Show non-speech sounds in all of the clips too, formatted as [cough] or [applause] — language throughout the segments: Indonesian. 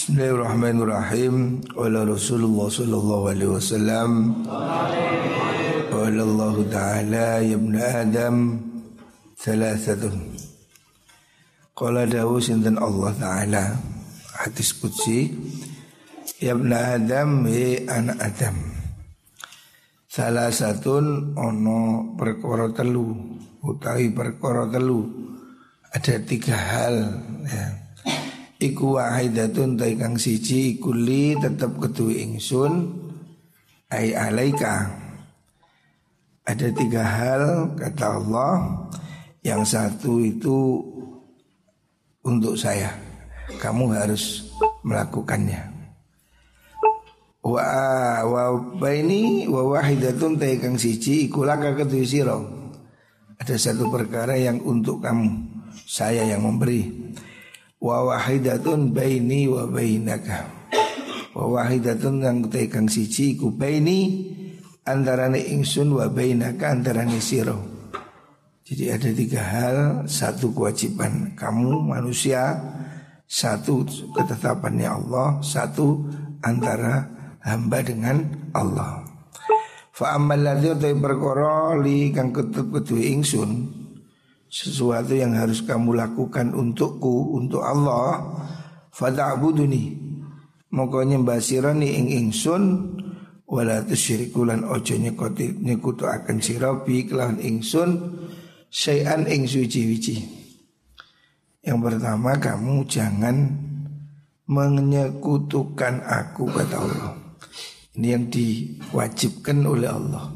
Bismillahirrahmanirrahim. Wala Rasulullah sallallahu alaihi wasallam. Wala Allah Ta'ala ya ibn Adam thalathatun. Qala dawu sinten Allah Ta'ala hadis qudsi ya ibn Adam he anak Adam. Salah satun ono perkara telu utawi perkara telu ada tiga hal ya Iku wahidatun tai kang siji iku li tetep ketuwi ingsun ai alaika. Ada tiga hal kata Allah Yang satu itu untuk saya Kamu harus melakukannya Wa wa baini wa wahidatun tai kang siji iku laka ketuwi sira. Ada satu perkara yang untuk kamu Saya yang memberi wa wahidatun baini wa bainaka. Wa wahidatun yang tekang siji ku baini antarane ingsun wa bainaka antarane siro jadi ada tiga hal satu kewajiban kamu manusia satu ketetapannya Allah satu antara hamba dengan Allah. Fa amal ladzi perkara li kang ketep ingsun sesuatu yang harus kamu lakukan untukku untuk Allah fada'buduni. Moko nyembah sirani ing ingsun wala tusyriku lan ojo nyekoti nyekutu akan sirabi kelawan ingsun syai'an ing suci-wici yang pertama kamu jangan menyekutukan aku kata Allah. Ini yang diwajibkan oleh Allah.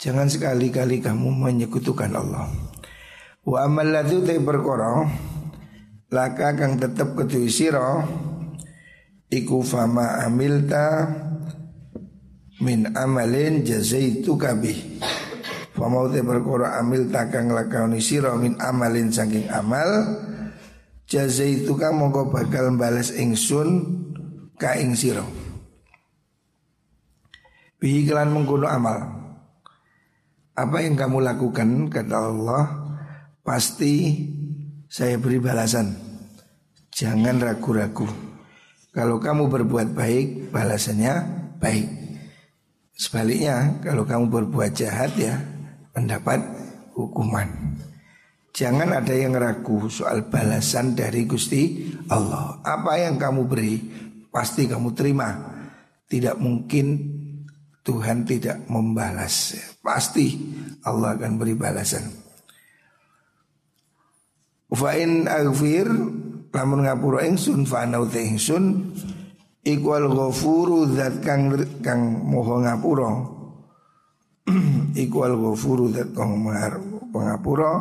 Jangan sekali-kali kamu menyekutukan Allah Wa amal ladzu te perkara laka kang tetep ketuwi sira iku fama amilta min amalin jazaitu kabih Fama te perkara amil takang lakoni sira min amalin saking amal jazaitu kang mongko bakal bales ingsun ka ing sira. Bihi kelan amal. Apa yang kamu lakukan kata Allah pasti saya beri balasan. Jangan ragu-ragu. Kalau kamu berbuat baik, balasannya baik. Sebaliknya, kalau kamu berbuat jahat ya mendapat hukuman. Jangan ada yang ragu soal balasan dari Gusti Allah. Apa yang kamu beri, pasti kamu terima. Tidak mungkin Tuhan tidak membalas. Pasti Allah akan beri balasan. Fa in aghfir lamun ngapura ingsun fa ana ingsun iku al ghafuru zat kang kang moho ngapura. [clears throat] Iku al ghafuru zat kang ngapura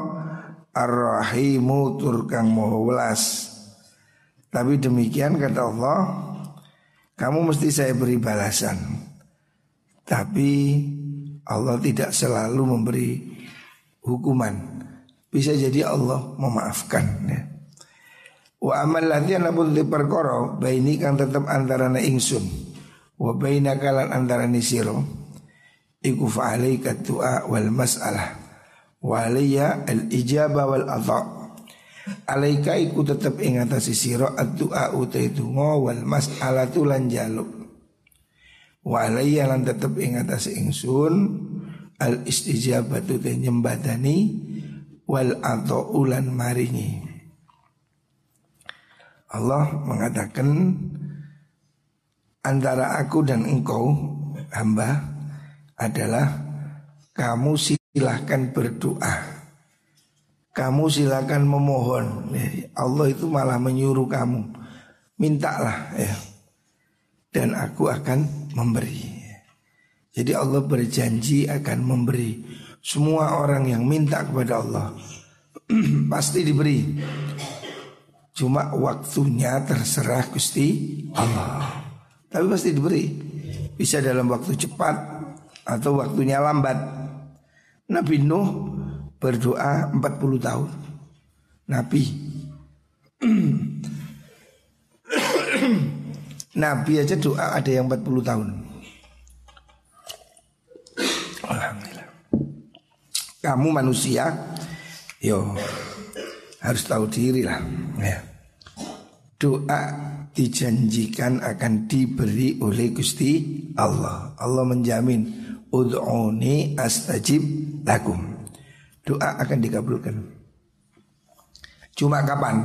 ar-rahimu tur kang moho welas. Tapi demikian kata Allah kamu mesti saya beri balasan. Tapi Allah tidak selalu memberi hukuman bisa jadi Allah memaafkan ya. Wa amal latihan namun di perkara Baini kang tetap antara na ingsun. Wa baina kalan antara ni siro Iku fa'alaika du'a wal mas'alah. Wa alaiya al ijabah wal adha. Alaika iku tetap ingatasi siro Ad-du'a utai dungo wal mas'alah tulan jaluk. Wa alaiya lan tetap ingatasi ingsun Al istijabah tu nyembadani wal atau ulan maringi. Allah mengatakan antara aku dan engkau hamba adalah kamu silahkan berdoa. Kamu silahkan memohon. Allah itu malah menyuruh kamu. Mintalah ya. Dan aku akan memberi. Jadi Allah berjanji akan memberi semua orang yang minta kepada Allah [clears throat] pasti diberi. Cuma waktunya terserah Gusti Allah. Tapi pasti diberi. Bisa dalam waktu cepat atau waktunya lambat. Nabi Nuh berdoa 40 tahun. Nabi [clears throat] Nabi aja doa ada yang 40 tahun. Kamu manusia yo harus tahu diri lah ya. Doa dijanjikan akan diberi oleh Gusti Allah. Allah menjamin ud'uni astajib lakum. Doa akan dikabulkan. Cuma kapan?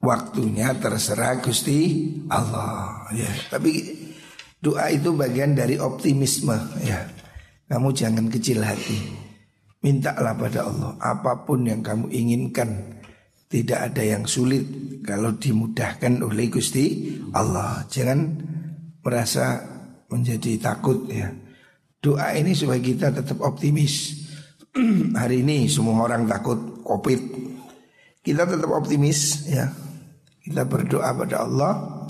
Waktunya terserah Gusti Allah. Ya, tapi doa itu bagian dari optimisme ya. Kamu jangan kecil hati. Mintalah pada Allah apa pun yang kamu inginkan tidak ada yang sulit kalau dimudahkan oleh Gusti Allah. Jangan merasa menjadi takut ya. Doa ini supaya kita tetap optimis. [clears throat] Hari ini semua orang takut Covid. Kita tetap optimis ya. Kita berdoa pada Allah.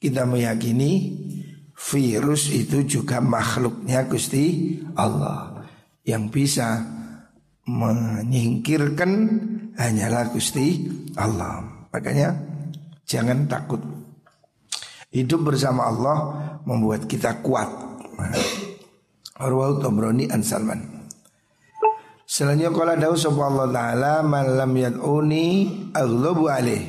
Kita meyakini virus itu juga makhluknya Gusti Allah yang bisa menyingkirkan hanyalah Gusti Allah. Makanya jangan takut. Hidup bersama Allah membuat kita kuat. Tobroni an Salman. Selanjutnya kalau dawu sapa Allah taala man lam yad'uni aghlabu alaih.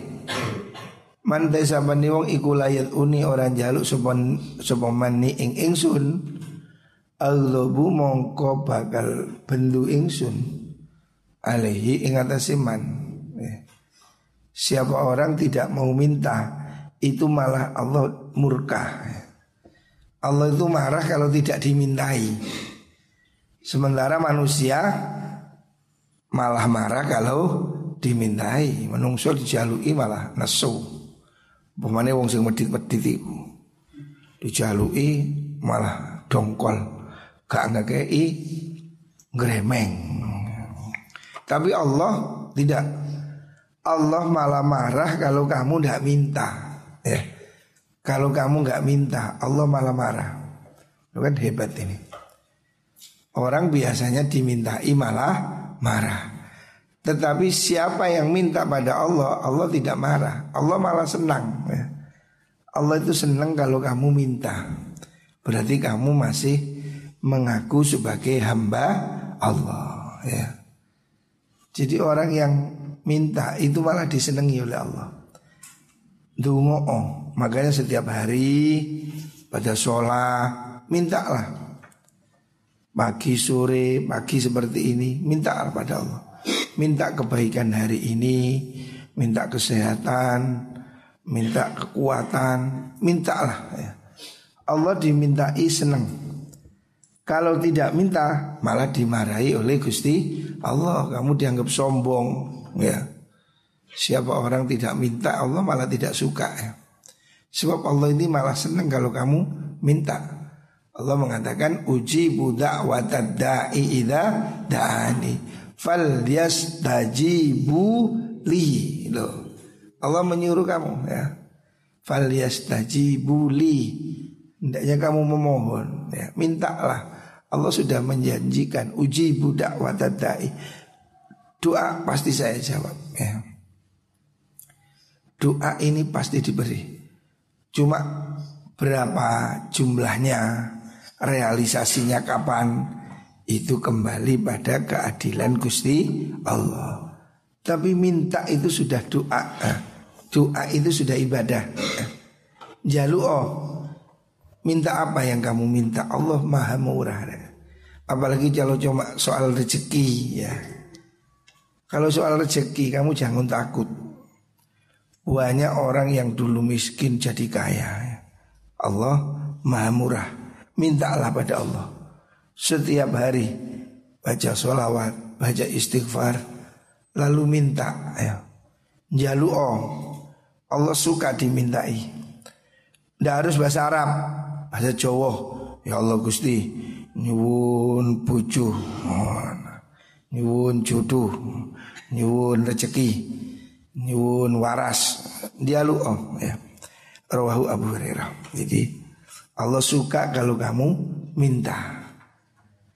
Man desa bani wong iku layat uni orang jaluk sapa sapa mani ing ingsun aghlabu mongko bakal bendu ingsun alaihi ing man. Ya. Siapa orang tidak mau minta itu malah Allah murka. Allah itu marah kalau tidak dimintai. Sementara manusia malah marah kalau dimintai. Menungso dijalui malah nesu. Pemane wong sing medit-medit iku. Dijalui malah dongkol. Gak ngekei gremeng. Tapi Allah tidak. Allah malah marah kalau kamu tidak minta. Ya. Kalau kamu nggak minta, Allah malah marah. Itu kan hebat ini. Orang biasanya dimintai malah marah. Tetapi siapa yang minta pada Allah, Allah tidak marah. Allah malah senang. Ya. Allah itu senang kalau kamu minta. Berarti kamu masih mengaku sebagai hamba Allah. Ya. Jadi orang yang minta itu malah disenangi oleh Allah. Dungo, oh. makanya setiap hari pada sholat mintalah. Pagi sore, pagi seperti ini, mintalah pada Allah. Minta kebaikan hari ini, minta kesehatan, minta kekuatan, mintalah ya. Allah dimintai senang. Kalau tidak minta malah dimarahi oleh Gusti Allah. Kamu dianggap sombong ya. Siapa orang tidak minta Allah malah tidak suka ya. Sebab Allah ini malah senang kalau kamu minta. Allah mengatakan uji budak watad da'i ida da'ani fal yastajibu li. Allah menyuruh kamu ya. Fal yastajibu li. Hendaknya kamu memohon ya, mintalah Allah sudah menjanjikan uji budak watadai. Doa pasti saya jawab ya. Doa ini pasti diberi. Cuma berapa jumlahnya, realisasinya kapan itu kembali pada keadilan Gusti Allah. Tapi minta itu sudah doa. Doa itu sudah ibadah. Jalu oh Minta apa yang kamu minta? Allah maha murah. Apalagi kalau cuma soal rezeki ya. Kalau soal rezeki kamu jangan takut. Banyak orang yang dulu miskin jadi kaya. Allah maha murah. Mintalah pada Allah. Setiap hari Baca sholawat Baca istighfar Lalu minta ya. Jalu oh Allah suka dimintai. Tidak harus bahasa Arab bahasa Jawa ya Allah Gusti. Nyuwun bojo nyuwun jodoh. Nyuwun rezeki nyuwun waras. Dia lu oh ya. Rawahu Abu Hurairah. Jadi Allah suka kalau kamu minta.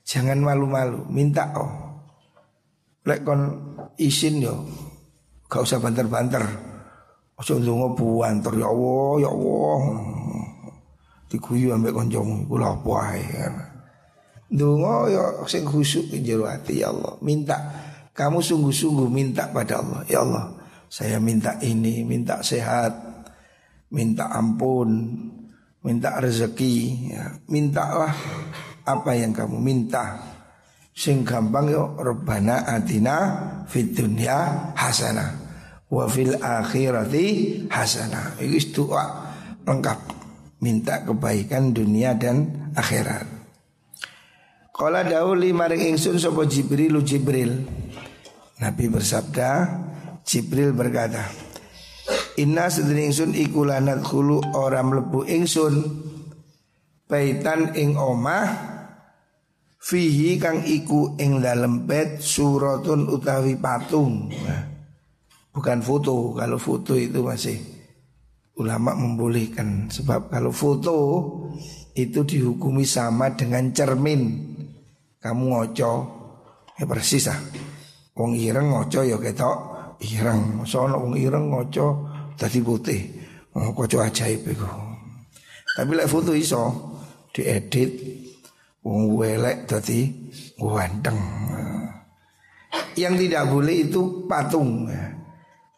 Jangan malu-malu. Minta oh. Lek kon isin yo. Gak usah banter-banter. Ojo ndonga buanter. Ya Allah ya Allah diguyu ambek kancamu iku lha apa ae kan. Donga ya sing khusyuk jero ati ya Allah. Minta kamu sungguh-sungguh minta pada Allah. Ya Allah, saya minta ini, minta sehat. minta ampun, minta rezeki, ya. mintalah apa yang kamu minta. Sing gampang yo Rabbana atina fid dunya hasanah wa fil akhirati hasanah. Itu doa lengkap minta kebaikan dunia dan akhirat. Kala dauli maring ingsun sapa Jibril Jibril. Nabi bersabda, Jibril berkata, Inna sedene ingsun iku lanat khulu ora mlebu ingsun baitan ing omah fihi kang iku ing dalem bed suratun utawi patung. Nah, bukan foto. Kalau foto itu masih ulama membolehkan sebab kalau foto itu dihukumi sama dengan cermin. Kamu ngoco ya persis ah. Wong ireng ngoco ya ketok ireng. Soalnya wong ireng ngoco Tadi putih. Oh, kocok ajaib itu. Tapi lek foto iso diedit wong welek tadi ganteng. Yang tidak boleh itu patung.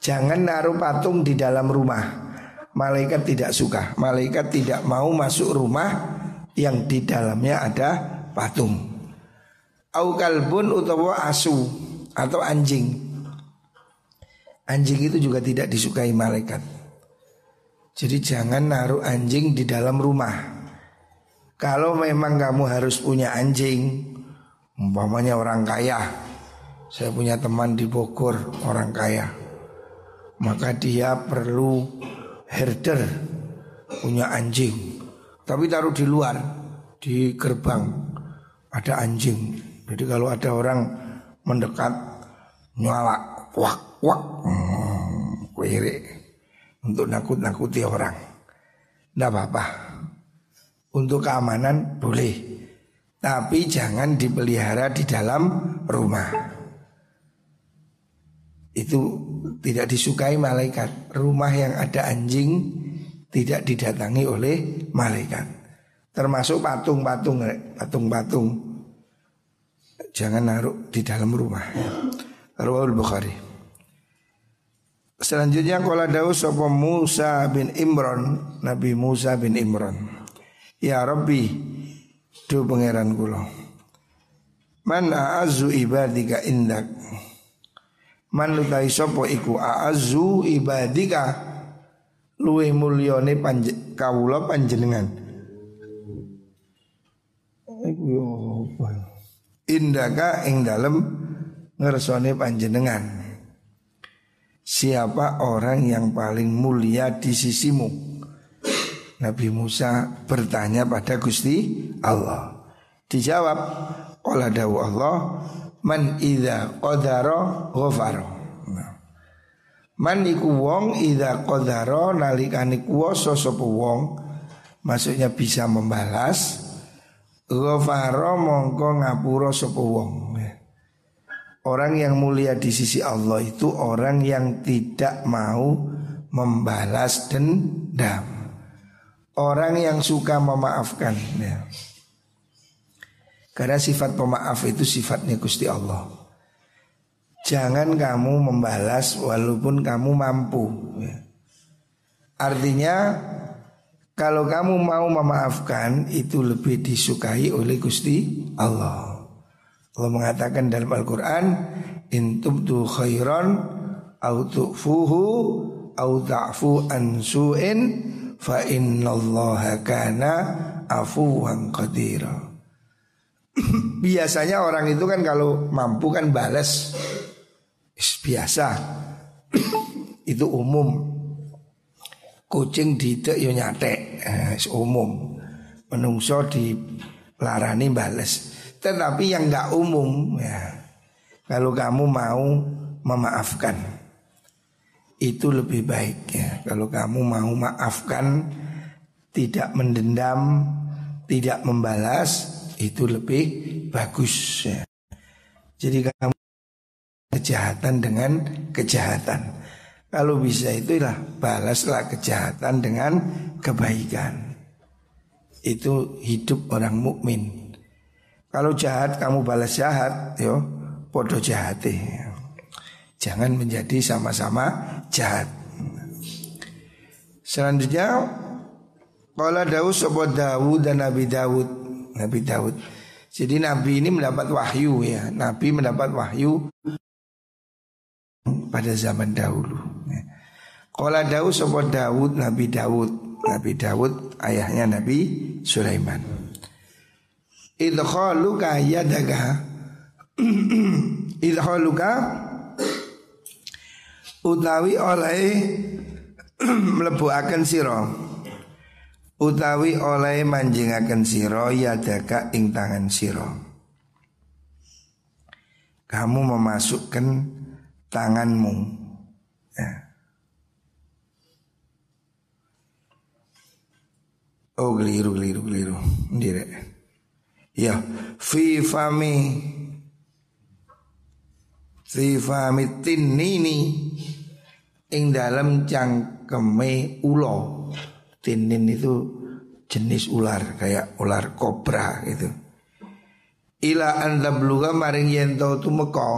Jangan naruh patung di dalam rumah. Malaikat tidak suka. Malaikat tidak mau masuk rumah yang di dalamnya ada patung. Au kalbun utawa asu atau anjing. Anjing itu juga tidak disukai malaikat. Jadi jangan naruh anjing di dalam rumah. Kalau memang kamu harus punya anjing, umpamanya orang kaya. Saya punya teman di Bogor, orang kaya. Maka dia perlu herder, punya anjing. Tapi taruh di luar, di gerbang ada anjing. Jadi kalau ada orang mendekat nyala, wak wak hmm, untuk nakut-nakuti orang. Tidak apa-apa. Untuk keamanan boleh. Tapi jangan dipelihara di dalam rumah. Itu tidak disukai malaikat. Rumah yang ada anjing tidak didatangi oleh malaikat. Termasuk patung-patung, patung-patung. Jangan naruh di dalam rumah. Rawal Bukhari. Selanjutnya kala dawu sapa Musa bin Imran, Nabi Musa bin Imran. Ya Rabbi, do pangeran kula. Man a'azzu ibadika indak. Man lutai sapa iku a'azzu ibadika luwih mulyane panj kawula panjenengan. Indaka ing dalem ngersone panjenengan. Siapa orang yang paling mulia di sisimu Nabi Musa bertanya pada Gusti Allah Dijawab Qala dawu Allah Man idha qadara ghafaro Man iku wong idha qadara nalikani kuwasa sapa wong? Maksudnya bisa membalas Ghafaro mongko ngapura sapa wong. Orang yang mulia di sisi Allah itu orang yang tidak mau membalas dendam. Orang yang suka memaafkan ya. Karena sifat pemaaf itu sifatnya Gusti Allah. Jangan kamu membalas walaupun kamu mampu. Ya. Artinya kalau kamu mau memaafkan itu lebih disukai oleh Gusti Allah. Allah mengatakan dalam Al-Quran In tubdu khairan Au tu'fuhu Au ta'fu an su'in Fa innallaha kana afuwan qadira [coughs] Biasanya orang itu kan kalau mampu kan balas Biasa. [coughs] Itu umum. Kucing tidak yo nyate eh, umum. Menungso di larani balas tetapi yang nggak umum ya. Kalau kamu mau memaafkan itu lebih baik ya. Kalau kamu mau maafkan tidak mendendam, tidak membalas itu lebih bagus ya. Jadi kamu kejahatan dengan kejahatan. Kalau bisa itulah balaslah kejahatan dengan kebaikan. Itu hidup orang mukmin. Kalau jahat kamu balas jahat, yo podo jahat Jangan menjadi sama-sama jahat. Selanjutnya Kala Daud sobat Dawud dan Nabi Dawud Nabi Dawud Jadi Nabi ini mendapat wahyu ya. Nabi mendapat wahyu Pada zaman dahulu. Kala Daud sobat Dawud Nabi Dawud Nabi Dawud ayahnya Nabi Sulaiman. Idkhaluka yadaga [clears throat] Idkhaluka. Utawi oleh [clears throat] mlebuaken sira utawi oleh manjingaken sira yadaka ing tangan sira. Kamu memasukkan tanganmu. Ya. Oh keliru keliru keliru. Ndire Ya Fi fami. Fi fami tinini. Ing dalam cang keme ulo. Tinin itu jenis ular kayak ular kobra gitu. Ila anda beluga maring yento tu meko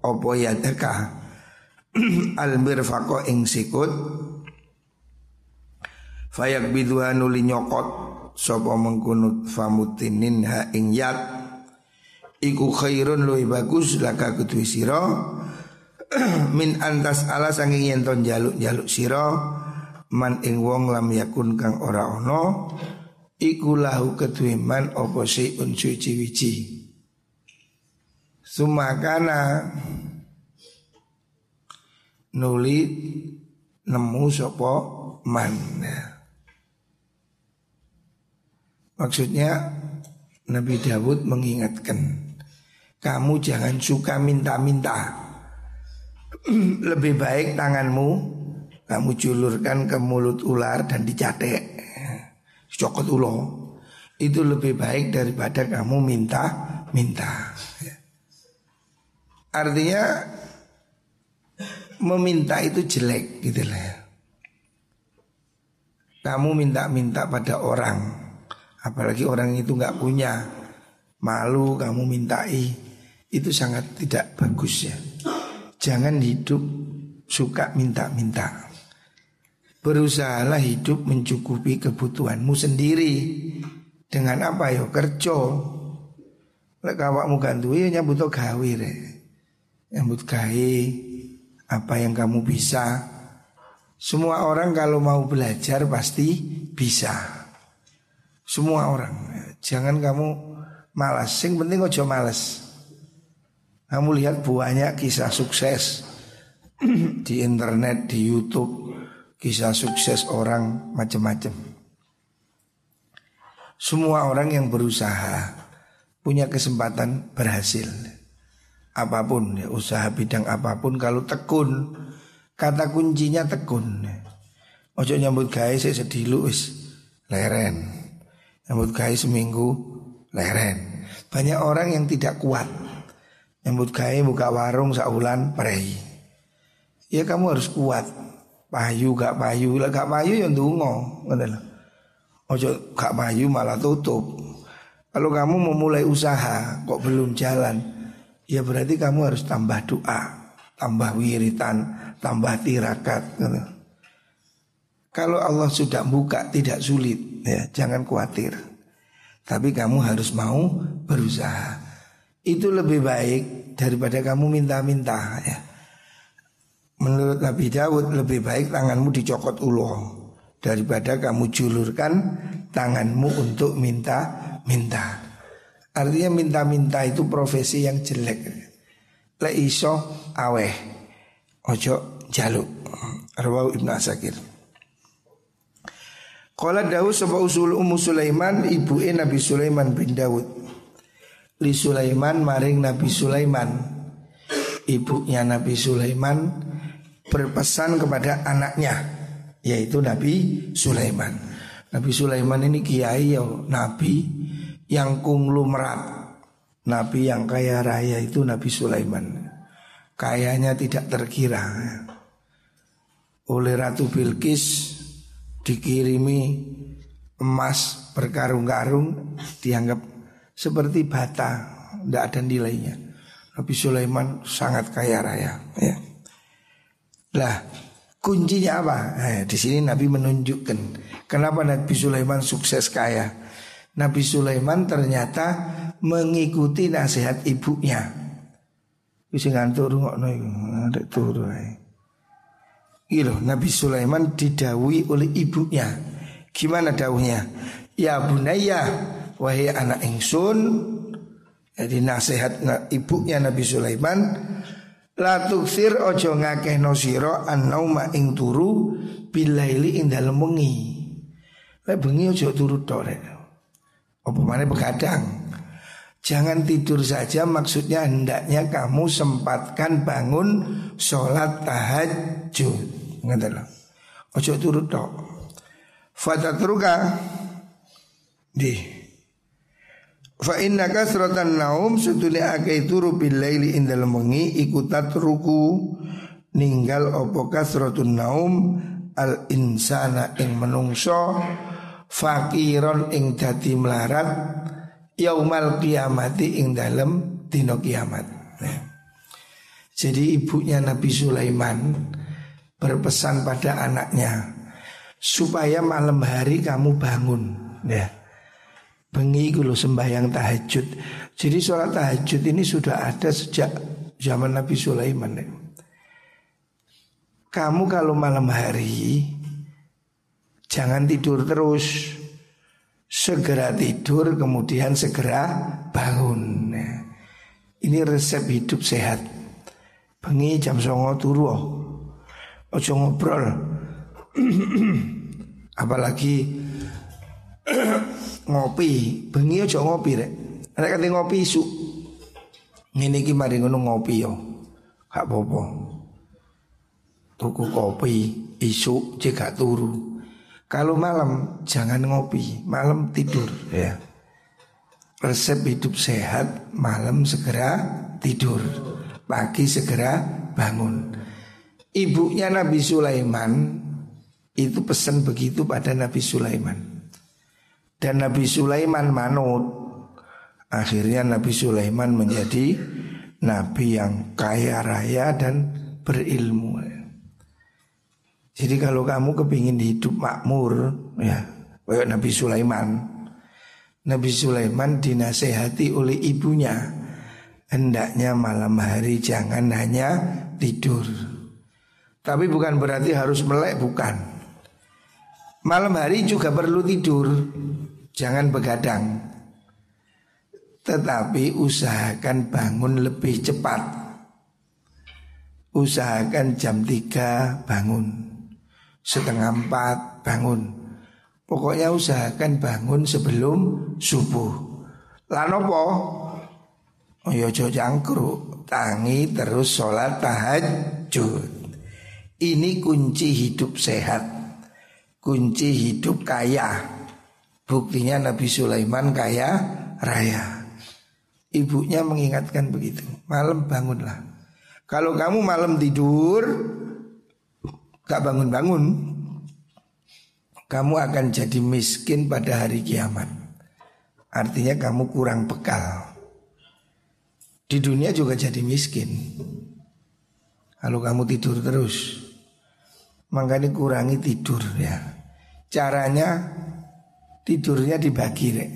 opo ya teka [clears throat] al mirfaqo ing sikut. Fayak bidua nuli nyokot sopo mengkunut famutinin ha ing yat. Iku khairun luwi bagus laka kutu siro [clears throat] min antas ala sanging yen ton jaluk jaluk sira man ing wong lam yakun kang ora ono iku lahu kedue man apa un suci-wici sumakana nuli nemu sapa man. Maksudnya Nabi Dawud mengingatkan Kamu jangan suka minta-minta. [clears throat] Lebih baik tanganmu kamu julurkan ke mulut ular dan dicatek. Cokot ulo. Itu lebih baik daripada kamu minta minta. Artinya meminta itu jelek gitu lah ya. kamu minta-minta pada orang. Apalagi orang itu nggak punya. Malu kamu mintai. Itu sangat tidak bagus ya. Jangan hidup suka minta-minta. Berusahalah hidup mencukupi kebutuhanmu sendiri. Dengan apa yo kerja. Lek awakmu gantuwe ya nyambut gawe re. Nyambut gawe apa yang kamu bisa. Semua orang kalau mau belajar pasti bisa. Semua orang. Jangan kamu malas. Sing penting ojo malas. Kamu lihat banyak kisah sukses di internet, di YouTube, kisah sukses orang macam-macam. Semua orang yang berusaha punya kesempatan berhasil. Apa pun ya, usaha bidang apa pun kalau tekun, kata kuncinya tekun. Ojo nyambut gawe saya sedih luis leren. Nyambut gawe seminggu leren. Banyak orang yang tidak kuat Nyambut gawe buka warung saulan prei. Ya kamu harus kuat. Payu gak payu, lah gak payu yang dungo. Ngoten Ojo gak payu malah tutup. Kalau kamu memulai usaha kok belum jalan, ya berarti kamu harus tambah doa, tambah wiritan, tambah tirakat. Kalau Allah sudah buka tidak sulit, ya jangan khawatir. Tapi kamu harus mau berusaha itu lebih baik daripada kamu minta-minta ya. Menurut Nabi Dawud lebih baik tanganmu dicokot ulo daripada kamu julurkan tanganmu untuk minta-minta. Artinya minta-minta itu profesi yang jelek. Le iso aweh ojo jaluk. Rawau Ibnu Asakir. Kala Dawud sebab usul Ummu Sulaiman ibu Nabi Sulaiman bin Dawud li Sulaiman maring Nabi Sulaiman ibunya Nabi Sulaiman berpesan kepada anaknya yaitu Nabi Sulaiman Nabi Sulaiman ini kiai ya Nabi yang konglomerat Nabi yang kaya raya itu Nabi Sulaiman kayanya tidak terkira oleh Ratu Bilqis dikirimi emas berkarung-karung dianggap seperti bata, tidak ada nilainya. Nabi Sulaiman sangat kaya raya. Ya. Lah, Kuncinya apa? Eh, di sini Nabi menunjukkan kenapa Nabi Sulaiman sukses kaya. Nabi Sulaiman ternyata mengikuti nasihat ibunya. Bisa ngantuk iku, ada turu. Gitu, Nabi Sulaiman didawi oleh ibunya. Gimana dawuhnya? Ya bunaya, wahai anak ingsun. Jadi nasihat ibunya Nabi Sulaiman La tuksir ojo ngakeh no siro An-nauma ing turu Bilaili ing dalem wengi Lek bengi ojo turu tok Apa mana begadang Jangan tidur saja maksudnya hendaknya kamu sempatkan bangun sholat tahajud. Ngerti lah. Ojo turu tok. Fatatruka di Fa inna kasratan naum setune akeh turu bil laili ing dalem wengi iku tatruku ninggal apa kasratun naum al insana ing menungso fakiron ing dadi melarat yaumal kiamati ing dalem dino kiamat. Nah. Jadi ibunya Nabi Sulaiman berpesan pada anaknya supaya malam hari kamu bangun ya bengi sembahyang tahajud. Jadi sholat tahajud ini sudah ada sejak zaman Nabi Sulaiman. Kamu kalau malam hari jangan tidur terus. Segera tidur kemudian segera bangun. Ini resep hidup sehat. Bengi jam songo turu. Ojo ngobrol. [clears throat] Apalagi [clears throat] ngopi, bengi aja ngopi rek. Nek kate ngopi isu. Ngene iki mari ngono ngopi yo. Gak apa-apa. Tuku kopi isu jika turu. Kalau malam jangan ngopi, malam tidur ya. Resep hidup sehat, malam segera tidur, pagi segera bangun. Ibunya Nabi Sulaiman itu pesan begitu pada Nabi Sulaiman. Dan Nabi Sulaiman manut. Akhirnya Nabi Sulaiman menjadi Nabi yang kaya raya dan berilmu. Jadi kalau kamu kepingin hidup makmur ya Kayak Nabi Sulaiman. Nabi Sulaiman dinasehati oleh ibunya. Hendaknya malam hari jangan hanya tidur. Tapi bukan berarti harus melek, bukan. Malam hari juga perlu tidur Jangan begadang. Tetapi usahakan bangun lebih cepat. Usahakan jam 3 bangun. Setengah 4 bangun. Pokoknya usahakan bangun sebelum subuh. Lanopo Oyo oh, jangkruk. Tangi terus sholat tahajud. Ini kunci hidup sehat. Kunci hidup kaya. Buktinya Nabi Sulaiman kaya raya. Ibunya mengingatkan begitu. Malam bangunlah. Kalau kamu malam tidur, gak bangun-bangun, kamu akan jadi miskin pada hari kiamat. Artinya kamu kurang bekal. Di dunia juga jadi miskin. Kalau kamu tidur terus, makanya kurangi tidur ya. Caranya tidurnya dibagi rek.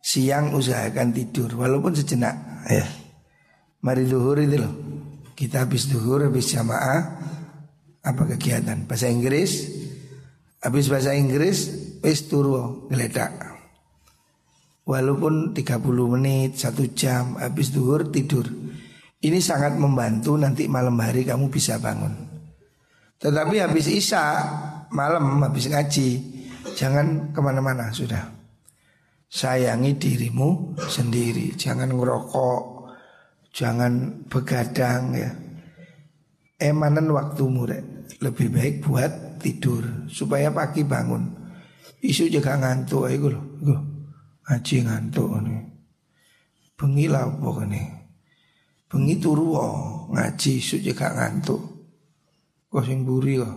Siang usahakan tidur walaupun sejenak ya. Mari duhur itu loh. Kita habis duhur habis jamaah apa kegiatan bahasa Inggris habis bahasa Inggris wis turu ngeledak. Walaupun 30 menit, satu jam habis duhur tidur. Ini sangat membantu nanti malam hari kamu bisa bangun. Tetapi habis isya malam habis ngaji Jangan ke mana-mana sudah. Sayangi dirimu sendiri. Jangan ngerokok. Jangan begadang ya. Emanan waktumu rek. Lebih baik buat tidur Supaya pagi bangun. Isu juga ngantuk ayo loh Ngaji ngantuk nih Bengi lah pokoknya Bengi turu Ngaji isu juga ngantuk. Kok sing buri kok?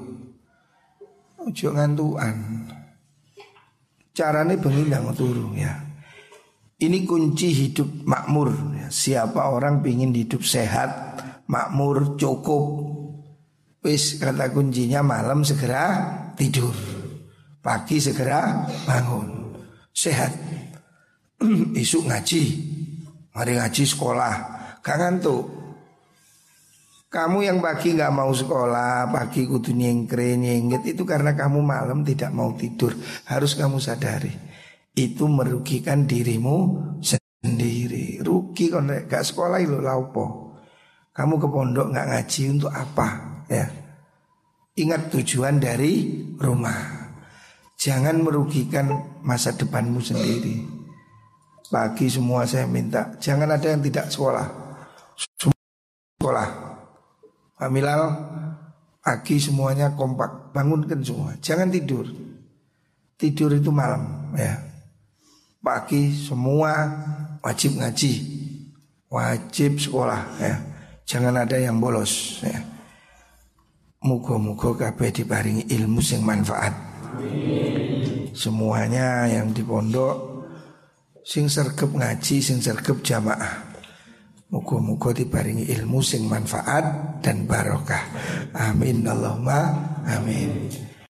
Ngantuan Caranya bengi nang turu ya. Ini kunci hidup makmur. Ya. Siapa orang ingin hidup sehat, makmur, cukup, Wis kata kuncinya malam segera tidur. Pagi segera bangun. Sehat. [clears throat] Isuk ngaji. Mari ngaji sekolah. Gak ngantuk. Kamu yang pagi nggak mau sekolah, pagi kudu nyengkre nyengit itu karena kamu malam tidak mau tidur. Harus kamu sadari. Itu merugikan dirimu sendiri. Rugi kalau gak sekolah itu laupo. Kamu ke pondok nggak ngaji untuk apa? Ya. Ingat tujuan dari rumah. Jangan merugikan masa depanmu sendiri. Pagi semua saya minta, jangan ada yang tidak sekolah. Pak Milal, pagi semuanya kompak, bangunkan semua. Jangan tidur. Tidur itu malam, ya. Pagi semua wajib ngaji, wajib sekolah, ya. Jangan ada yang bolos, ya. Mugo-mugo kabeh diparingi ilmu sing manfaat. Semuanya yang di pondok sing sergep ngaji, sing sergep jamaah. Mugo-mugo diparingi ilmu sing manfaat dan barokah. Amin Allahumma amin.